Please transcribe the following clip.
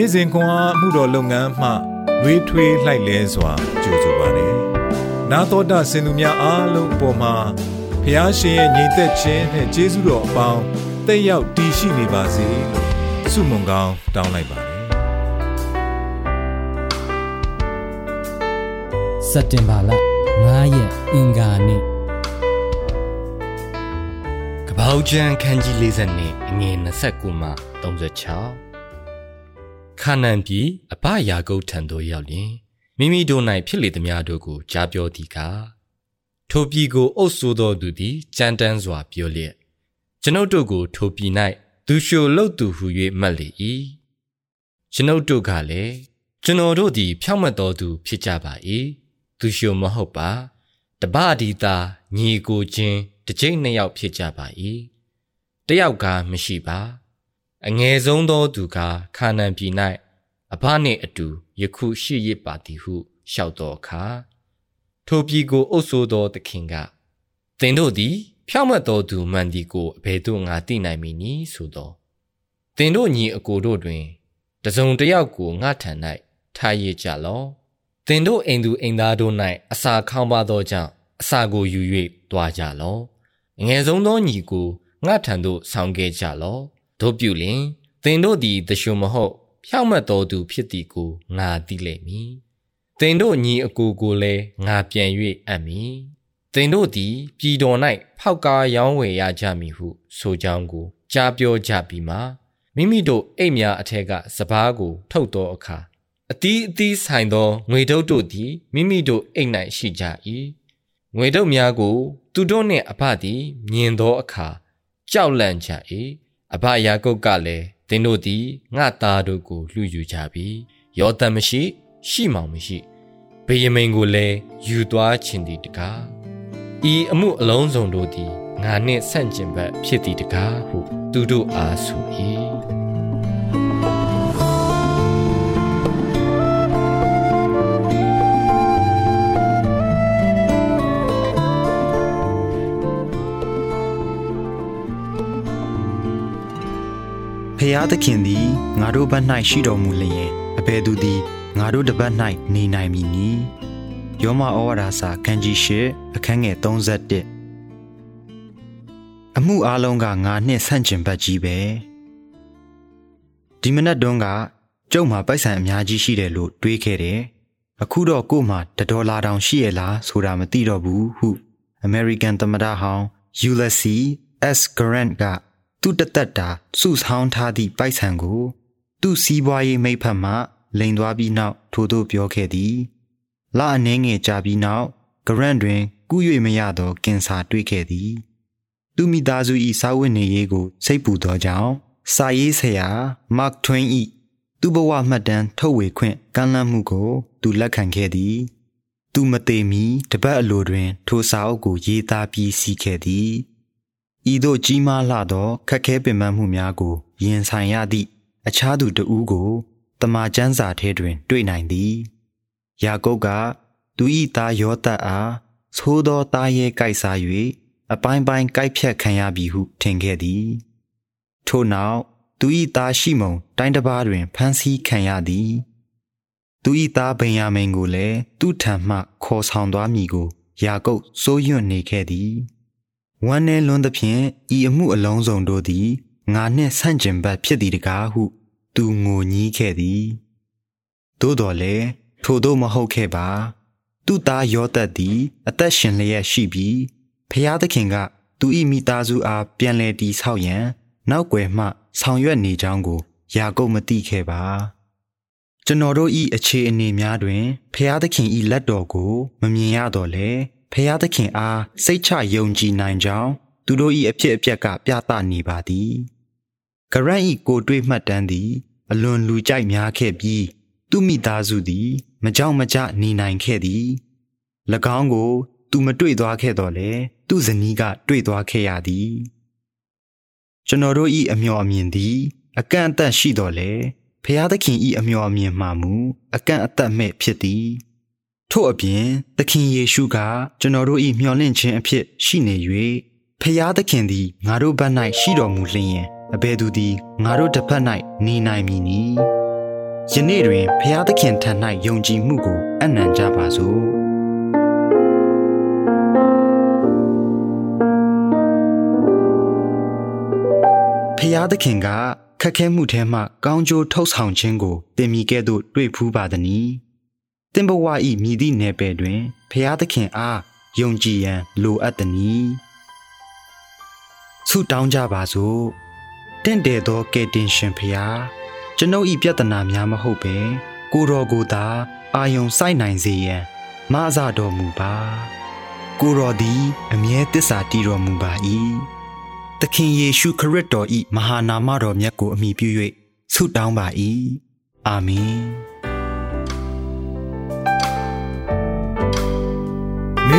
နေ့စဉ်ခွန်အားမှုတော်လုပ်ငန်းမှလွေးထွေးလှိုက်လဲစွာကြိုဆိုပါရယ်နာတော်တာစင်သူများအားလုံးအပေါ်မှာဖျားရှင်ရဲ့ညီသက်ခြင်းနဲ့ကျေးဇူးတော်အပေါင်းတက်ရောက်တည်ရှိနေပါစေလို့ဆုမွန်ကောင်းတောင်းလိုက်ပါတယ်စက်တင်ဘာလ9ရက်အင်္ဂါနေ့ကပောက်ကျန်ခန်းကြီး40နှစ်အငယ်29မှ36 ခါနန်ပြည်အဘယာကုတ်ထံသို့ရောက်လျင်မိမိတို့၌ဖြစ်လေသမျှတို့ကိုကြားပြောသည်ကားထိုပြည်ကိုအုပ်ဆိုးသောသူသည်ကြမ်းတမ်းစွာပြောလျက်ကျွန်ုပ်တို့ကိုထိုပြည်၌သူလျှိုလုတ်သူဟု၍မှတ်လေ၏ကျွန်ုပ်တို့ကလည်းကျွန်တော်တို့သည်ဖြောင့်မတ်တော်သူဖြစ်ကြပါ၏သူလျှိုမဟုတ်ပါတပဒီတာညီကိုချင်းတစ်ကြိမ်နှစ်ယောက်ဖြစ်ကြပါ၏တယောက်ကမရှိပါ အငယ်ဆုံးသောသူကခါနန်ပြည်၌အဘနှင့်အတူယခုရှိရစ်ပါသည်ဟုလျှောက်တော်အခါထိုပြည်ကိုအုပ်ဆိုးသောသခင်ကသင်တို့သည် ဖြောင့်မတ်သောသူမှန်သည်ကိုအဘယ်သို့ငါသိနိုင်မည်နည်းဆိုသောသင်တို့ညီအကိုတို့တွင်တစုံတစ်ယောက်ကိုငါထံ၌ထားရကြလောသင်တို့အိမ်သူအိမ်သားတို့၌အစာခေါင်းပါသောကြောင့်အစာကိုယူ၍တွားကြလောငယ်ဆုံးသောညီကိုငါထံသို့ဆောင်ခဲ့ကြလော တို့ပြုလင်သင်တို့သည်တရှုမဟုတ်ဖြောက်မတ်တော်သူဖြစ်သည်ကိုငါသိလိမ့်မည်သင်တို့ညီအကိုကိုလည်းငါပြန်၍အပ်မည်သင်တို့သည်ပြည်တော်၌ဖောက်ကားရောင်းဝယ်ရကြမည်ဟု ဆိုကြောင်းကိုကြားပြောကြပြီးမှမိမိတို့အိတ်များအထက်ကစပားကို ထုတ်သောအခါအတီးအသီးဆိုင်သောငွေတုပ်တို့သည်မိမိတို့အိတ်၌ရှိကြ၏ငွေတုပ်များကို သူတို့နှင့်အဖသည်မြင်သောအခါကြောက်လန့်ကြ၏ အဘယာကုတ်ကလည်းသင်တို့သည်ငါသားတို့ကိုလှူယူကြပြီယောသန်မရှိရှိမောင်မရှိဗေယမိန်ကိုလည်းယူသွားခြင်းသည်တကားဤအမှုအလုံးစုံတို့သည်ငါနှင့်ဆန့်ကျင်ဘက်ဖြစ်သည်တကားဟုသူတို့အားဆို၏ ဖျားသခင်သည်ငါတို့ဘက်၌ရှိတော်မူလျင်အဘယ်သူသည်ငါတို့တပတ်၌နေနိုင်မည်နည်းယောမဩဝါဒစာခန်းကြီး၈အခန်းငယ်31အမှုအလုံးကငါနှင့်ဆန့်ကျင်ဘက်ကြီးပဲဒီမနက်တုန်းကကျုပ်မှာပိုက်ဆံအများကြီးရှိတယ်လို့တွေးခဲ့တယ်အခုတော့ကို့မှာတဒေါ်လာတောင်ရှိရလားဆိုတာမသိတော့ဘူးဟု American သမ္မတဟောင်း Ulysses S Grant က သူ့တသက်တာစုဆောင်းထားသည့်ပိုက်ဆံကို သူ့စီးပွားရေးမိဖက်မှလိန်သွားပြီးနောက်ထို့သို့ပြောခဲ့သည်လအနှင်းငယ်ကြာပြီးနောက်ဂရန့်တွင်ကူး၍မရသောကင်ဆာတွေ့ခဲ့သည်သူမိသားစု၏စာဝတ်နေရေးကိုစိတ်ပူသောကြောင့်စာရေးဆရာမတ်ထွင်း၏သူ့ဘဝမှတ်တမ်းထုတ်ဝေခွင့်ကမ်းလှမ်းမှုကို သူလက်ခံခဲ့သည် သူမသေးမီတပတ်အလိုတွင် ထိုစာအုပ်ကိုရေးသားပြီးစီးခဲ့သည် ဤသို့ကြီးမားလှသောခက်ခဲပင်ပန်းမှုများကိုရင်ဆိုင်ရသည့်အခြားသူတဦးကိုတမန်ကျမ်းစာထဲတွင် တွေ့နိုင်သည်ယာကုပ်ကသူ၏သားယောသတ်အားသိုးသောသားရဲကြိုက်စား၍အပိုင်းပိုင်းကြိုက်ဖြတ်ခံရပြီဟုထင်ခဲ့သည် ထို့နောက်သူ၏သားရှိမုန်တိုင်းတစ်ပါးတွင်ဖမ်းဆီးခံရသည်သူ၏သားဗင်ယာမိန်ကိုလည်းသူ့ထံမှခေါ်ဆောင်သွားမည်ကိုယာကုပ်စိုးရွံ့နေခဲ့သည် ဝမ်းနည်းလွန်းသဖြင့်ဤအမှုအလုံးစုံတို့သည်ငါနှင့်ဆန့်ကျင်ဘက်ဖြစ်သည်တကားဟု သူငိုညည်းခဲ့သည်သို့တော်လည်းထိုတို့မဟုတ်ခဲ့ပါသူ့သားယောသက်သည် အသက်ရှင်လျက်ရှိပြီးဖျားသခင်က သူ၏မိသားစုအားပြန်လည်တည်ဆောက်ရန် နောက်ွယ်မှ ဆောင်ရွက်နေကြောင်းကိုယာကုပ်မသိခဲ့ပါကျွန်တော်တို့၏အခြေအနေများတွင်ဖျားသခင်၏လက်တော်ကို မမြင်ရတော့လေ ဖျားသခင်အားစိတ်ချယုံကြည်နိုင်ကြောင်းသူတို့၏အဖြစ်အပျက်ကပြသနေပါသည်ဂရန့်၏ကိုတွေးမှတ်တမ်းသည် အလွန်လူကြိုက်များခဲ့ပြီး သူမိသားစုသည် မကြောက်မကြနေနိုင်ခဲ့သည်၎င်းကို သူမတွေ့သွားခဲ့တော့လေသူ့ဇနီးကတွေ့သွားခဲ့ရသည်ကျွန်တော်တို့၏အမျှော်အမြင်သည် အကန့်အသတ်ရှိတော်လေဖျားသခင်၏အမျှော်အမြင်မှမူအကန့်အသတ်မဲ့ဖြစ်သည် ထို့အပြင်သခင်ယေရှုကကျွန်တော်တို့၏မျှော်လင့်ခြင်းအဖြစ်ရှိနေ၍ဖျားသခင်သည်ငါတို့ဘက်၌ရှိတော်မူလျင်အဘယ်သူသည်ငါတို့တစ်ဖက်၌နေနိုင်မည်နည်းယနေ့တွင်ဖျားသခင်ထံ၌ယုံကြည်မှုကိုအနံ့ကြပါစို့ဖျားသခင်ကခက်ခဲမှုထဲမှကောင်းကျိုးထုတ်ဆောင်ခြင်းကိုတင်မိကဲ့သို့တွေ့ဖူးပါသည်။ တင်ဘဝဤမြည်သည့်နယ်ပယ်တွင်ဖျားသခင်အားယုံကြည်ရန်လိုအပ်သည်။ဆုတောင်းကြပါစို့။တင့်တယ်သောကယ်တင်ရှင်ဖျားကျွန်ုပ်ဤပြဿနာများမဟုတ်ပဲကိုတော်ကိုသာအာယုံစိုက်နိုင်စေရန်မဆတော်မူပါ။ကိုတော်သည်အမြဲတစ္ဆာတည်တော်မူပါ၏။သခင်ယေရှုခရစ်တော်ဤမဟာနာမတော်မြတ်ကိုအမိပြု၍ဆုတောင်းပါ၏အာမင်